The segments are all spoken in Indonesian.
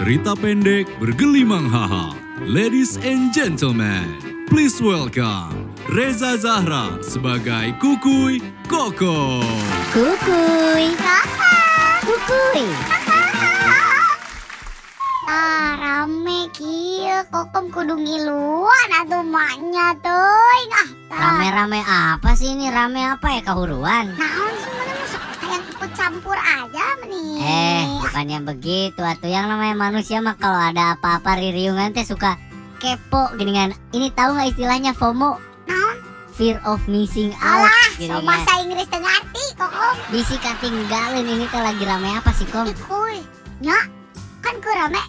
cerita pendek bergelimang haha. Ladies and gentlemen, please welcome Reza Zahra sebagai Kukuy Koko. Kukuy. Kukuy. Ah, rame kieu kokom kudu ngiluan atuh maknya teuing ah. Rame-rame apa sih ini? Rame apa ya kehuruan? Naon sih campur aja meni. Eh, bukannya begitu. Atau yang namanya manusia mah kalau ada apa-apa ririungan teh suka kepo gini kan. Ini tahu nggak istilahnya FOMO? Naon? Fear of missing out. Alah, so bahasa Inggris teu ngarti kokom. Bisi katinggalin ini teh lagi rame apa sih, Kom? Kuy. Nya, kan ku rame.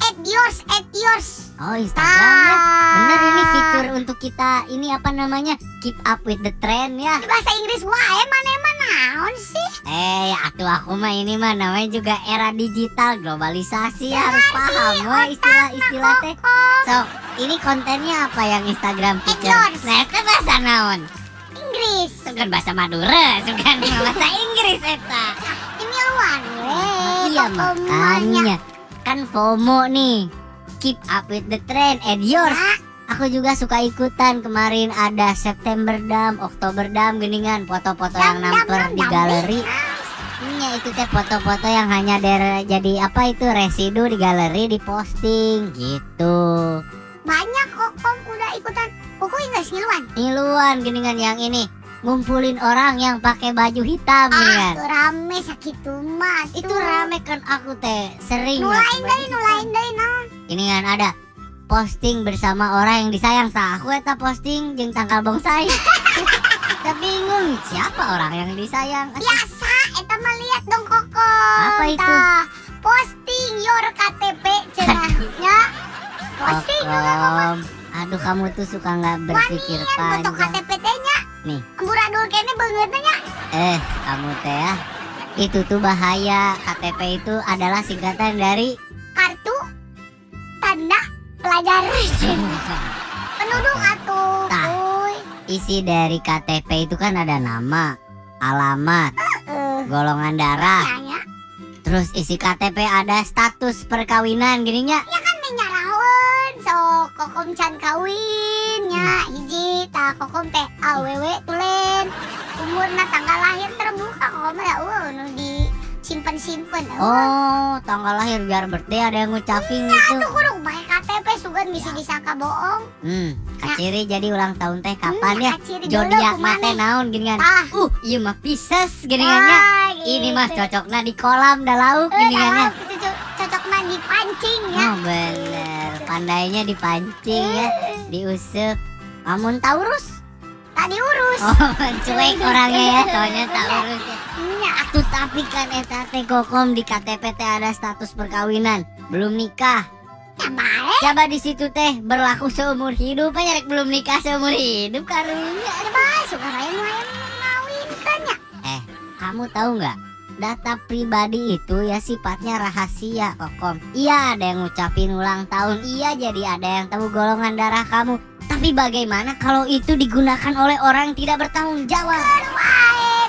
At yours, at yours. Oh, Instagram ya. Bener ini Ah. fitur untuk kita ini apa namanya? Keep up with the trend ya. Di bahasa Inggris wae mana mana naon sih? Eh, atuh aku mah ini mah namanya juga era digital, globalisasi ya, harus paham wah istilah-istilah teh. So, ini kontennya apa yang Instagram picture? Nah, itu bahasa naon? Inggris. Itu kan bahasa Madura, itu kan bahasa Inggris eta. Ini luan we. iya makanya kan FOMO nih. Keep up with the trend and yours. Ya, Aku juga suka ikutan kemarin ada September Dam, Oktober Dam geningan foto-foto yang dam, di galeri. Iya itu teh foto-foto yang hanya der jadi apa itu residu di galeri diposting gitu. Banyak kokom udah ikutan. Koko enggak ngiluan. Ngiluan geningan yang ini ngumpulin orang yang pakai baju hitam Ah, geningan. tuh rame sakitu mah. Itu rame kan aku teh sering Nulain deui, nulain deui naon. Geningan ada posting bersama orang yang disayang sah aku eta posting jeung tangkal bongsai. Kita bingung siapa orang yang disayang. Biasa eta mah lihat dong koko. Apa itu? Posting your KTP cenahnya. Posting dong. Aduh kamu tuh suka nggak berpikir foto panjang. KTP teh nya. Nih. Amburadul kene beungeut nya. Eh, kamu teh ya. Itu tuh bahaya. KTP itu adalah singkatan dari pelajar penduduk atuh. Tah. Kuy. isi dari KTP itu kan ada nama, alamat, golongan darah. nya Terus isi KTP ada status perkawinan gininya. ya kan menyarawan so kokom can kawin nya hiji tah kokom teh awewe tulen umurna tanggal lahir terbuka kokom ya uh nu di simpen simpen Oh, tanggal lahir biar birthday ada yang ngucapin gitu. tuh kudu bae KTP sugan bisa disangka bohong Hmm, kaciri jadi ulang tahun teh kapan Hmm, ya? kumaneh. mate naon gini kan. tah Uh, iya mah Pisces gini-gininya. ah, Ini mah cocoknya di kolam dah lauk Eh, dah, itu co- cocok mah dipancing ya Oh bener, pandainya dipancing ya, diusap. Kamu Taurus? tadi urus Oh cuek orangnya ya, soalnya Taurus ya. nya Tuh tapi kan eta teh kokom di KTP ada status perkawinan, belum nikah. Coba di situ teh berlaku seumur hidup, apa nyarek belum nikah seumur hidup karunya. ya bae suka raya nu aya ngawinkeun nya Eh, kamu tahu nggak? Data pribadi itu ya sifatnya rahasia, Kokom. Iya ada yang ngucapin ulang tahun, iya jadi ada yang tahu golongan darah kamu. Tapi bagaimana kalau itu digunakan oleh orang yang tidak bertanggung jawab? Wae,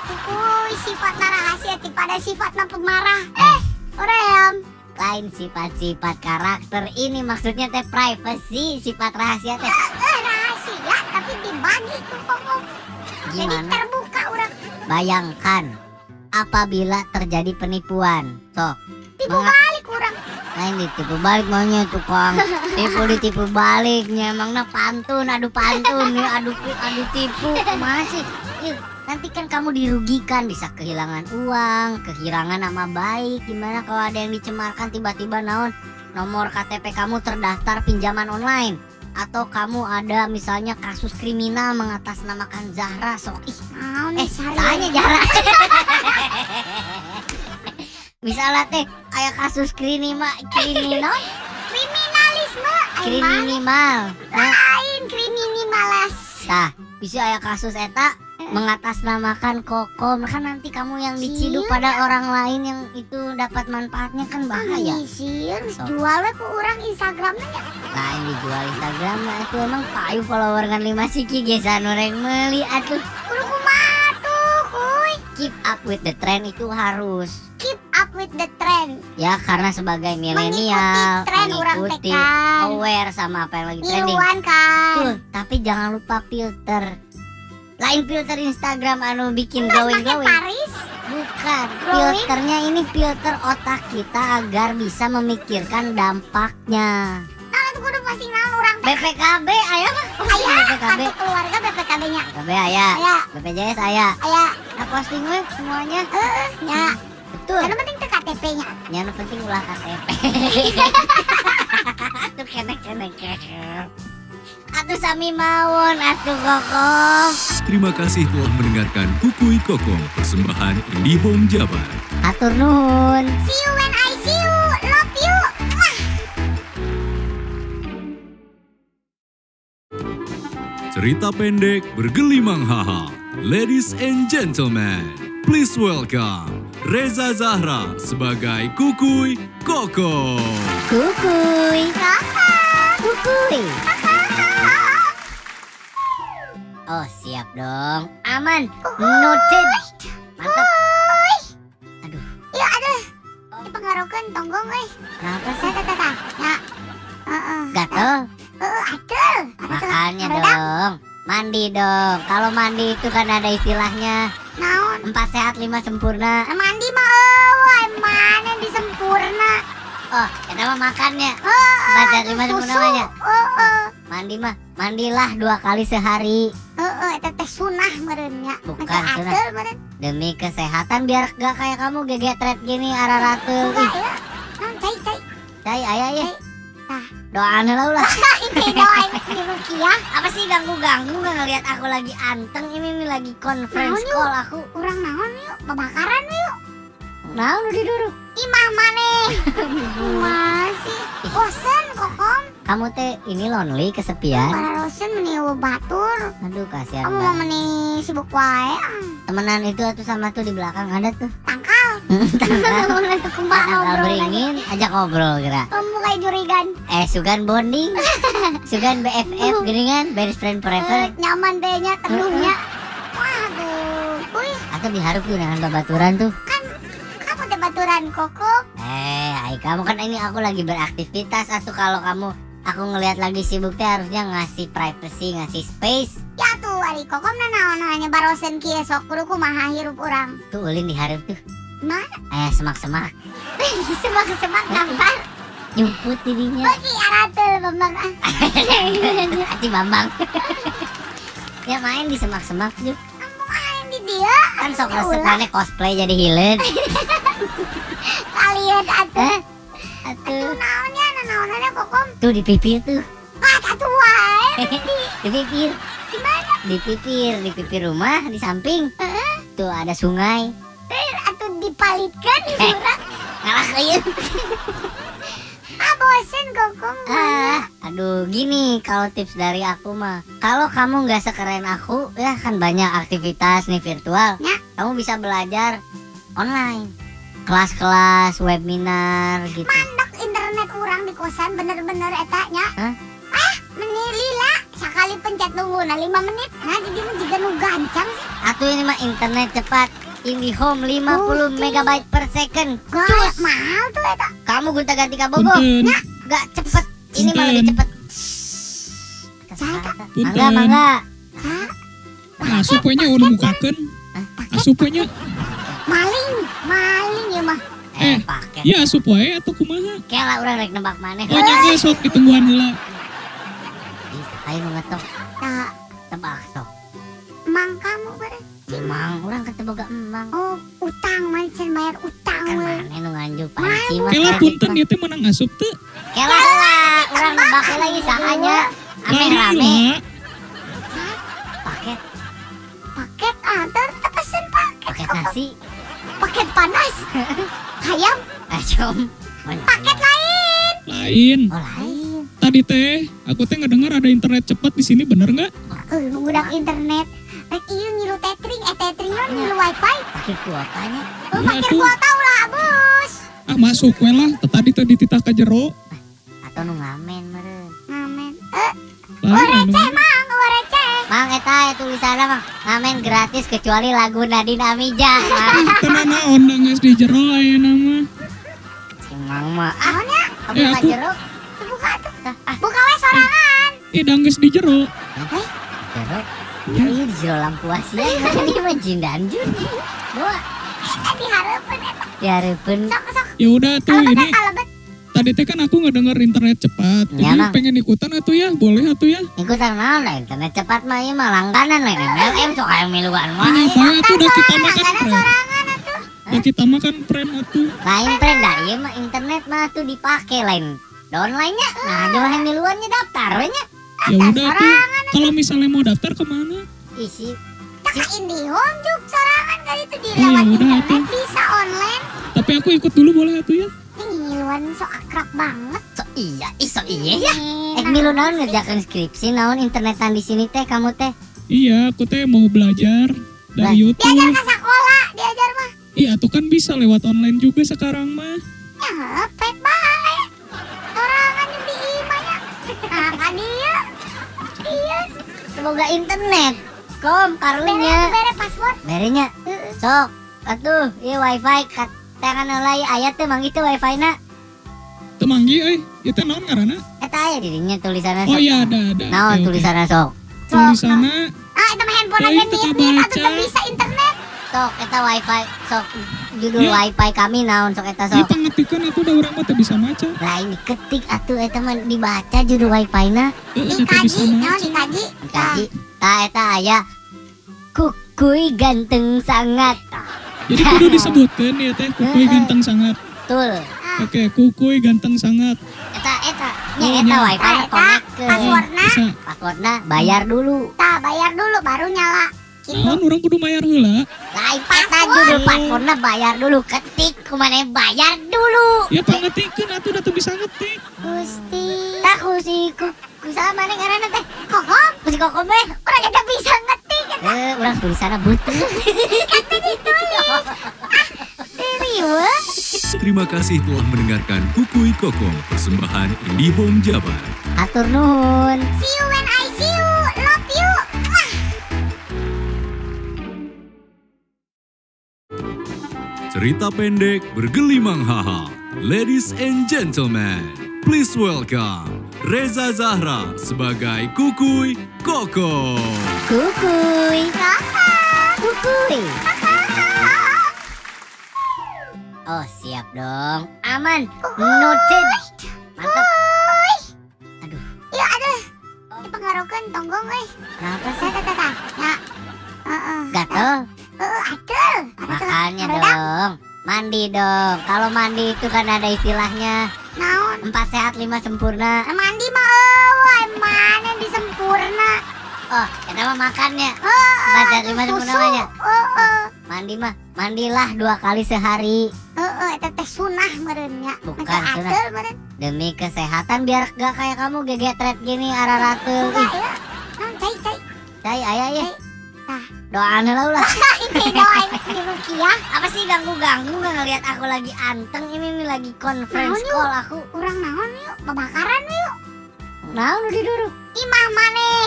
sifatna rahasia ti pada sifatna pemarah. Eh, oream. Lain sifat-sifat karakter ini maksudnya teh privacy, sifat rahasia teh. Eh, rahasia tapi dibagi tuh koko. Jadi terbuka orang Bayangkan apabila terjadi penipuan. So, tipu Menga- balik orang. lain ditipu balik maunya tukang tipu ditipu baliknya emangnya pantun adu pantun nih adu adu tipu masih Ih, nanti kan kamu dirugikan bisa kehilangan uang kehilangan nama baik. Gimana kalau ada yang dicemarkan tiba-tiba naon? Nomor KTP kamu terdaftar pinjaman online. Atau kamu ada misalnya kasus kriminal mengatasnamakan Zahra sok. Ih Naon eh tanya Zahra. Misalnya teh. Kayak kasus kriminal kriminal? Kriminalisme. Kriminal nah, Lain kriminalimas. tah bisa aya kasus eta mengatasnamakan kokom kan nanti kamu yang diciduk Iya. pada orang lain yang itu dapat manfaatnya kan bahaya Sih, So. jual we ku orang Instagramnya nya. lain dijual Instagram nah itu emang payu follower kan lima siki gesa noreng meli atuh keep up with the trend itu harus Keep up with the trend. Ya karena sebagai milenial tren orang mengikuti tekan. aware sama apa yang lagi trending. Kan. Tuh, tapi jangan lupa filter. Lain filter Instagram anu bikin Nggak glowing pakai glowing. Paris. Bukan, Glowing? filternya ini filter otak kita agar bisa memikirkan dampaknya. Nah, itu kudu pasti orang. BPKB aya mah. Aya BPKB. kartu keluarga BPKB-nya. BPKB aya, Aya, BPJS aya. aya. Nah, posting we semuanya. Heeh, nya. Betul. Yang penting KTP-nya. Yang penting ulah KTP. Atuh kenek-kenek. Atuh sami mawon atuh kokom. Terima kasih telah mendengarkan Kukui Kokong persembahan IndiHome Jabar. Atur nuhun. See you when I see you. Love you. Mwah. Cerita pendek bergelimang haha. Ladies and gentlemen, please welcome Reza Zahra sebagai Kukui Koko. Kukuy. Kukuy. Oh siap dong. Aman. Noted. Mantap. Aduh. Ya aduh. Dipengaruhkan tonggong guys. Kenapa sih? Tata tata. Ya. Gatel? Heeh, adel. Makanya dong. Mandi dong. Kalau mandi itu kan ada istilahnya Naon? empat sehat lima sempurna. Mandi mah mana di sempurna. Oh, kita mah makannya. Empat sehat lima sempurna. Heeh. Mandi mah mandilah dua kali sehari sunah meureun nya. Bukan Macam sunah. adel meureun. demi kesehatan biar gak kayak kamu gegetret gini Ih, ya. Naon cai cai. cai ayah ya. Nah. Doaan lah ulah. Ini doain di Rukiah. Apa sih ganggu-ganggu nggak ngelihat aku lagi anteng ini nih lagi conference Naon, yuk? call aku. Kurang naon yuk, babakaran yuk. Nah, udah duduk. Imah maneh. Masih bosen kokom. Kamu teh ini lonely kesepian. Para rosen meni batur. Aduh kasihan Kamu mau meni sibuk wae. ah. Temenan itu tuh sama tuh di belakang ada tuh. Tangkal. Tangkal. Tangkal beringin, ajak ngobrol kira. Kamu kayak jurigan. Eh, sugan bonding, sugan BFF, geningan, best friend Eh, forever. nyaman deh nya teduhnya. Waduh. Wih, Atau diharap tuh dengan babaturan tuh. kan kamu teh baturan koko. Eh, kamu kan ini aku lagi beraktivitas atau kalau kamu aku ngelihat lagi sibuk teh harusnya ngasih privacy, ngasih space. Ya tuh ari kokom na naon nanya barosen kieu sok kudu kumaha hirup urang. Tuh ulin diharap tuh. Mana? Eh, semak-semak Semak-semak gampar. nyumput dirinya. Bagi aratul bambang ah. Aci Bambang. ya main di semak-semak juga. Kamu main di dia. Kan sok Ya resep ulah, mana cosplay jadi hilen. Kalian atuh. Eh, Atuh kokom. Tuh di pipir tuh. Ah tatu wae. di pipir. Di mana? Di pipir, di pipir rumah, di samping. Tuh ada sungai. Teh atuh dipalitkan Eh. urang. Ngalah kayun. Ah bosen kokom. Ah, aduh gini kalau tips dari aku mah. Kalau kamu nggak sekeren aku, ya kan banyak aktivitas nih virtual. Ya. Kamu bisa belajar online. Kelas-kelas, webinar gitu. Mandek di kosan bener-bener eta nya. Hah? Ah, menilila sekali pencet nungguna 5 menit. Nah, jadi juga nu gancang sih. Atau ini mah internet cepat. IndiHome 50 Gusti. megabyte per second. Gas mahal tuh eta. Kamu gonta ganti kabogo. Punten, Gak cepet. Ini mah lebih cepet. Mangga, mangga. asupnya udah mukakan. Asupnya, Maling, maling ya mah. Eh, pakai. ya asup wae atau kumaha? Kayak lah orang rek nebak maneh. Oh nya sok ditungguan heula. Ayo ngetok Nah, tebak sok. emang kamu pada Emang orang ketemu gak emang. oh utang mancen bayar utang Kan we. nu nganju panci mah. Kela punten ieu teh menang asup teu. Kela lah, orang nebak lagi sahanya. Ame rame. Paket, Paket ah, ter ter pesen paket. paket nasi. Paket panas. Ayam, Acom. paket lain. Lain. Oh lain. Tadi teh aku teh ngedengar ada internet cepat di sini bener nggak? Eh, budak internet. Rek ieu ngilu tethering, eh tethering lo ngilu wifi. Pakai kuotanya. Oh, Iya, pakai kuota ulah bos. Ah masuk we lah. Tadi teh dititah ka jero. Atau nu ngamen meren. Ngamen. Eh, receh oh receh. Mang eta ya tulisannya mang ngamen gratis kecuali lagu Nadine Amija. Mang. Tenana naon da geus di jero aya nama. orang mah. Ah, Naonnya? kamu Eh? Tuh buka tuh. Ah, Buka we sorangan. Eh dangges di jero. jeruk. Ya iya di jero lampu asia. Ini mah jin dan jun. Bawa. Eta dihareupeun eta. Ya repen. Sok sok. Ya udah tuh ini ya kalebet. Tadi teh kan aku ngedenger internet cepat. Ya, Jadi pengen ikutan atuh ya, boleh atuh ya. Ikutan naon lah internet cepat mah ieu mah langganan lah MLM sok aya miluan mah. Ini apa atuh udah kita atuh. Udah kita makan prank atuh. Lain tren dah ieu mah internet mah tuh dipake lain. Downline-nya. Nah, jual miluannya daftar we nya. Ya udah tuh. Kalau misalnya mau daftar ke mana? Isi Cak IndiHome juk sorangan kali itu di lewat internet bisa online. Tapi aku ikut dulu boleh atuh ya. Ngiluan so akrab banget. so iya, iso iya ya. Nih, Eh milu naon ngerjakan skripsi naon internetan di sini teh kamu teh. Iya, aku teh mau belajar dari YouTube. Diajar ke sekolah, diajar mah. Iya, tuh kan bisa lewat online juga sekarang mah. Ya, pet bae. Sorangan yang di imahnya. Nah, kan dia. Iya. Semoga internet. Kom Bere, karunya. bere password. Berenya Heeh. sok atuh ieu wifi kat tangan lain ayat teh mang itu wifi na. Temanggi euy, ieu teh naon ngaranna? Eta aya dirinya tulisanna Oh sok. iya ada ada. Naon oke. tulisanna sok. Tulisannya Ah, itu mah handphone Oh, aja kebaca. teu bisa internet. Sok eta wifi sok judul Ya. wifi kami naon sok eta Iya sok. pangetikeun atuh da urang mah teu bisa maca. Lain diketik atuh eta mah dibaca judul wifi na. Bisa Dikaji, naon dikaji? Dikaji. Tah eta aya Kukui ganteng sangat. Jadi kudu disebutkeun ya teh kukuy ganteng sangat. Betul. Oke, kukuy ganteng sangat. Eta eta Oh, nya eta nya. wifi Eta, connect ke passwordna. Passwordna bayar dulu. Tah, bayar dulu baru nyala. Gitu. Naon urang kudu mayar heula. Lain eta judul passwordna bayar dulu. Ketik kumane bayar dulu. Ya pangetikeun atuh da teu bisa ngetik. Gusti. Tak si ku kusaha mana ngaranna teh? Kokom, Ku si kokom teh. orang kita bisa ngetik. Eh, urang tulisanna butuh. Kata ditulis. Ah, riwe. Terima kasih telah mendengarkan Kukui Kokong, persembahan IndiHome Jabar. Atur nuhun. See you when I see you. Love you. Cerita pendek bergelimang haha. Ladies and gentlemen, please welcome Reza Zahra sebagai Kukui Koko. Kukuy. Kakak. Kukuy. Oh, siap dong. Aman. Noted. Mantap. Aduh, Ya aduh. Dipengaruhkan tonggong guys. kenapa sih? Tata tata. Ya. Heeh. Gatel? Aduh. Makanya Ada dong. Mandi dong. Kalau mandi itu kan ada istilahnya Naon? empat sehat lima sempurna. Mandi mah mana di sempurna. Oh, kita mah makannya. Empat sehat lima sempurna. Heeh. Mandi mah mandilah dua kali sehari teh sunah meureun nya. Bukan sunah. meureun. demi kesehatan biar gak kayak kamu gegetret gini araratul. Enggak Ih, ya. Naon cai cai. cai ayah ya. Nah. Doaan heula ulah. Ini doain di Rukiah. Apa sih ganggu-ganggu nggak ngelihat aku lagi anteng ini nih lagi conference Naon, yuk? call aku. Urang naon yuk, babakaran yuk. Nah, udah duduk. Imah maneh.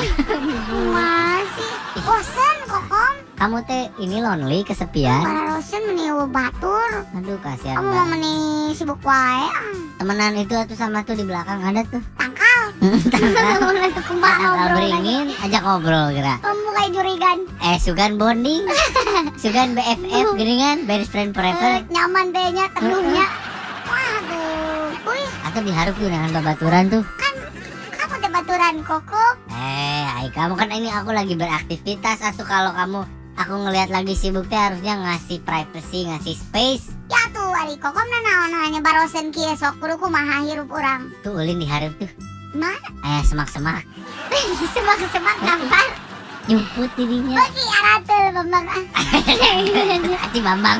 Masih. Bosen kokom. Kamu teh ini lonely kesepian. Para rosen meni batur. Aduh kasihan Kamu mau meni sibuk wae. ah. Temenan itu tuh sama tuh di belakang ada tuh. Tangkal. Ngobrol lagi. beringin ajak ngobrol kira. Kamu kayak jurigan. Eh sugan bonding, sugan BFF geringan best friend Eh, forever. nyaman deh nya teduhnya. Waduh. Wih, Atau diharap tuh dengan babaturan tuh. Baturan koko. Eh, ay, kamu kan ini aku lagi beraktivitas atau kalau kamu aku ngelihat lagi sibuk teh harusnya ngasih privacy, ngasih space. Ya tuh ari kokom na naon hanya barosen kieu sok kudu kumaha hirup urang. Tuh ulin diharap tuh. Mana? Eh semak-semak Semak-semak nampar. nyumput dirinya. Bagi aratel bambang ah. Aci Bambang.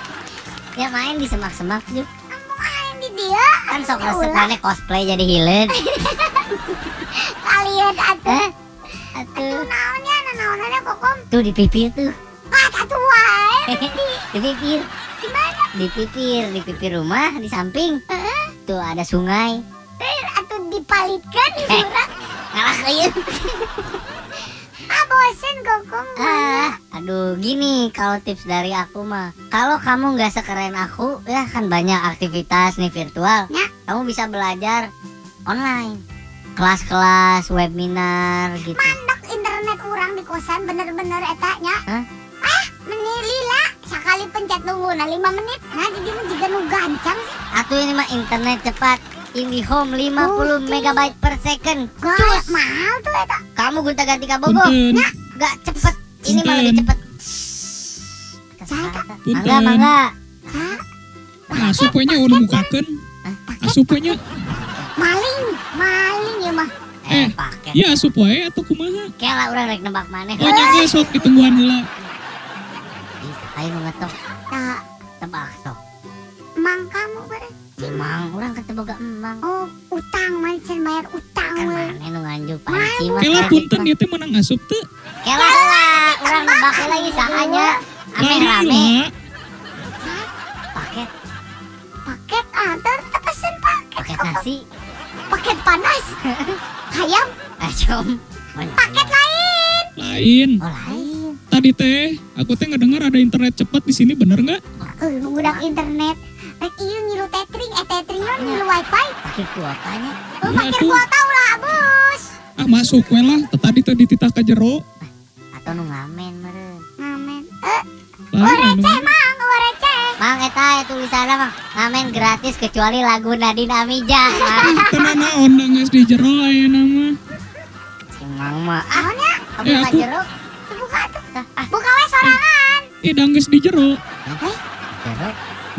ya main di semak-semak juga. Kamu main di dia. Kan sok resep mana cosplay jadi hilen. Kalian atuh. Atuh naonnya na naonnya kokom. Tuh di pipir tuh. Ah tatu wae. di pipir. Di mana? Di pipir, di pipir rumah di samping. Heeh. Tuh ada sungai. Eh, atuh dipalitkan Eh. urang. Ngalah keuyeun. Ah bosen Kokom. Ah, aduh gini kalau tips dari aku mah. Kalau kamu nggak sekeren aku, ya kan banyak aktivitas nih virtual. Ya. Kamu bisa belajar online. Kelas-kelas, webinar gitu. Mandek internet orang di kosan bener-bener etanya. Hah? Ah, menilila sekali pencet nunggu nah 5 menit. Nah, jadi mah juga nu gancang sih. Atau ini mah internet cepat. IndiHome 50 Gusti. megabyte per second. Gak mahal tuh eta. Kamu gonta ganti kabogo. Punten. Gak cepet. Ini mah Punten. lebih cepet. Mangga, mangga. Asupnya udah mukakan. Asupnya Maling, maling ya mah. Eh, Eh. paket. ya asup wae atau kumaha? Kela orang rek nebak maneh. Oh nya ge sok ditungguan heula. Ih, Ayo ngetok Tak, tebak sok. emang kamu ber Emang orang ketemu gak emang. Oh, utang mancen bayar utang Kan we. mana nu nganjuk panci mah. Kela punten ieu teh menang asup teu. Kela lah, orang nebak lagi sahanya. Ame rame. Paket, Paket ah, ter pesen paket. paket nasi. Paket panas. Ayam, Acom. paket lain. Lain. Oh lain. Tadi teh aku teh ngedengar ada internet cepat di sini bener nggak? Eh, budak internet. Rek ieu ngilu tethering, eh tethering mah ngilu wifi. Pakai kuotanya. Oh, Iya, pakai kuota ulah, Bos. Ah masuk we lah. Tadi teh dititah ka jero. Atau nu ngamen meren. Ngamen. Eh, receh oh receh. Mang eta ya tulisannya mah ngamen gratis kecuali lagu Nadine Amija. Mang. Naon da geus di jero ayeuna mah. Si Mang mah ah, kamu Eh, jeruk. Buka tuh. Ah, Buka we sorangan. Eh da geus di jero. jeruk.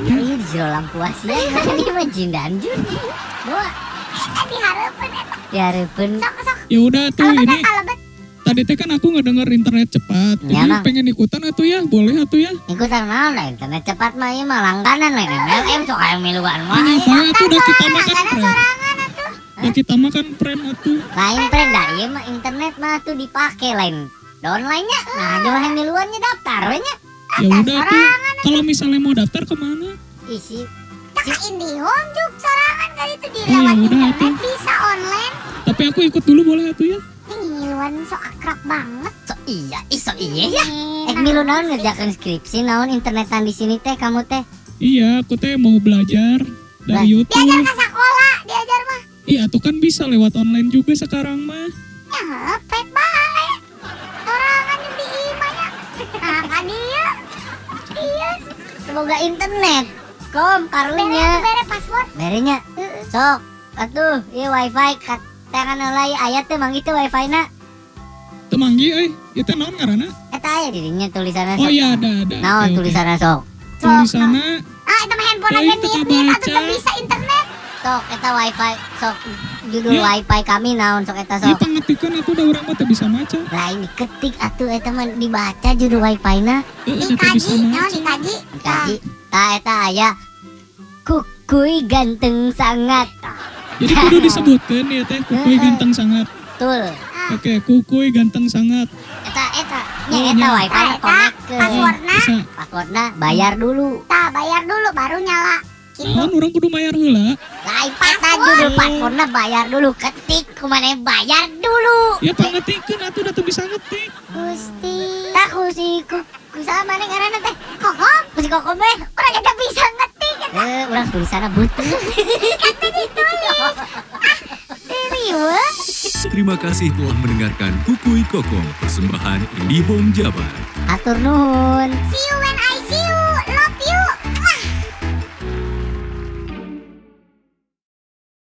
Ya iya di jero lampu asia. Ini mah jindan jun. Bawa. Eta dihareupeun eta. Ya repen. Sok sok. Ya udah tuh ini kalebet. Tadi teh kan aku ngedenger internet cepat. Ya, Jadi pengen ikutan atuh ya, boleh atuh ya. Ikutan lah internet cepat mah ieu mah langganan lah MLM sok aya miluan mah. Ya tuh udah kita makan pren. Udah kita makan pren atuh. Lain tren dah ieu mah internet mah tuh dipake lain. Downline-nya. Nah, jualan miluannya daftar we nya. Ya udah tuh. Kalau misalnya mau daftar ke mana? Isi Ka IndiHome juk sorangan kali itu di Oh, ya udah, internet bisa online. Tapi aku ikut dulu boleh atuh ya. Ini ngiluan so akrab banget. so iya, iso iya ya. Eh Nah, milu naon ngerjakan skripsi naon internetan di sini teh kamu teh. Iya, aku teh mau belajar dari YouTube. Diajar ke sekolah, diajar mah. Iya, tuh kan bisa lewat online juga sekarang mah. Ya, pet bae. Sorangan yang di imahnya. Nah, kan dia. Iya, Semoga internet. Kom bere karunya. bere password. Berenya. Sok. Atuh, ieu wifi kat tangan heula ieu aya teh mang itu wifi na. Temanggi euy, ieu teh naon ngaranna? Eta aya dirinya tulisanna Oh iya ada ada. Naon oke. tulisanna sok. Tulisanna Ah, itu mah handphone Ya, aja itu nih, nih, atau kebaca. tuh bisa internet. Sok eta wifi sok judul Ya. wifi kami naon sok eta sok. pangetikeun atuh da urang mah teh bisa maca. Lain diketik atuh eta mah dibaca judul wifi na. Heeh, teh bisa Dikaji, maca. dikaji. Dikaji. Tah eta aya Kukui ganteng sangat. Jadi kudu disebutkeun ieu teh kukuy ganteng sangat. Betul. Oke, kukuy ganteng sangat. Eta eta Oh, nya eta nya. wifi eta connect ke Oh, Passwordna. passwordna bayar dulu. Tah, bayar dulu baru nyala. Gitu. Naon urang kudu mayar heula? Lain eta judul passwordna bayar dulu. Ketik kumane bayar dulu. Ya pangetikeun atuh da teu bisa ngetik. Gusti. Tah ku si ku ku sama nih ngaranna teh. Kokom, Ku si kokom teh. orang kita bisa ngetik. Eh, urang tulisanna butuh. Kata ditulis. Ah, riweuh. Terima kasih telah mendengarkan Kukui Kokong, persembahan IndiHome Jabar. Atur nuhun. See you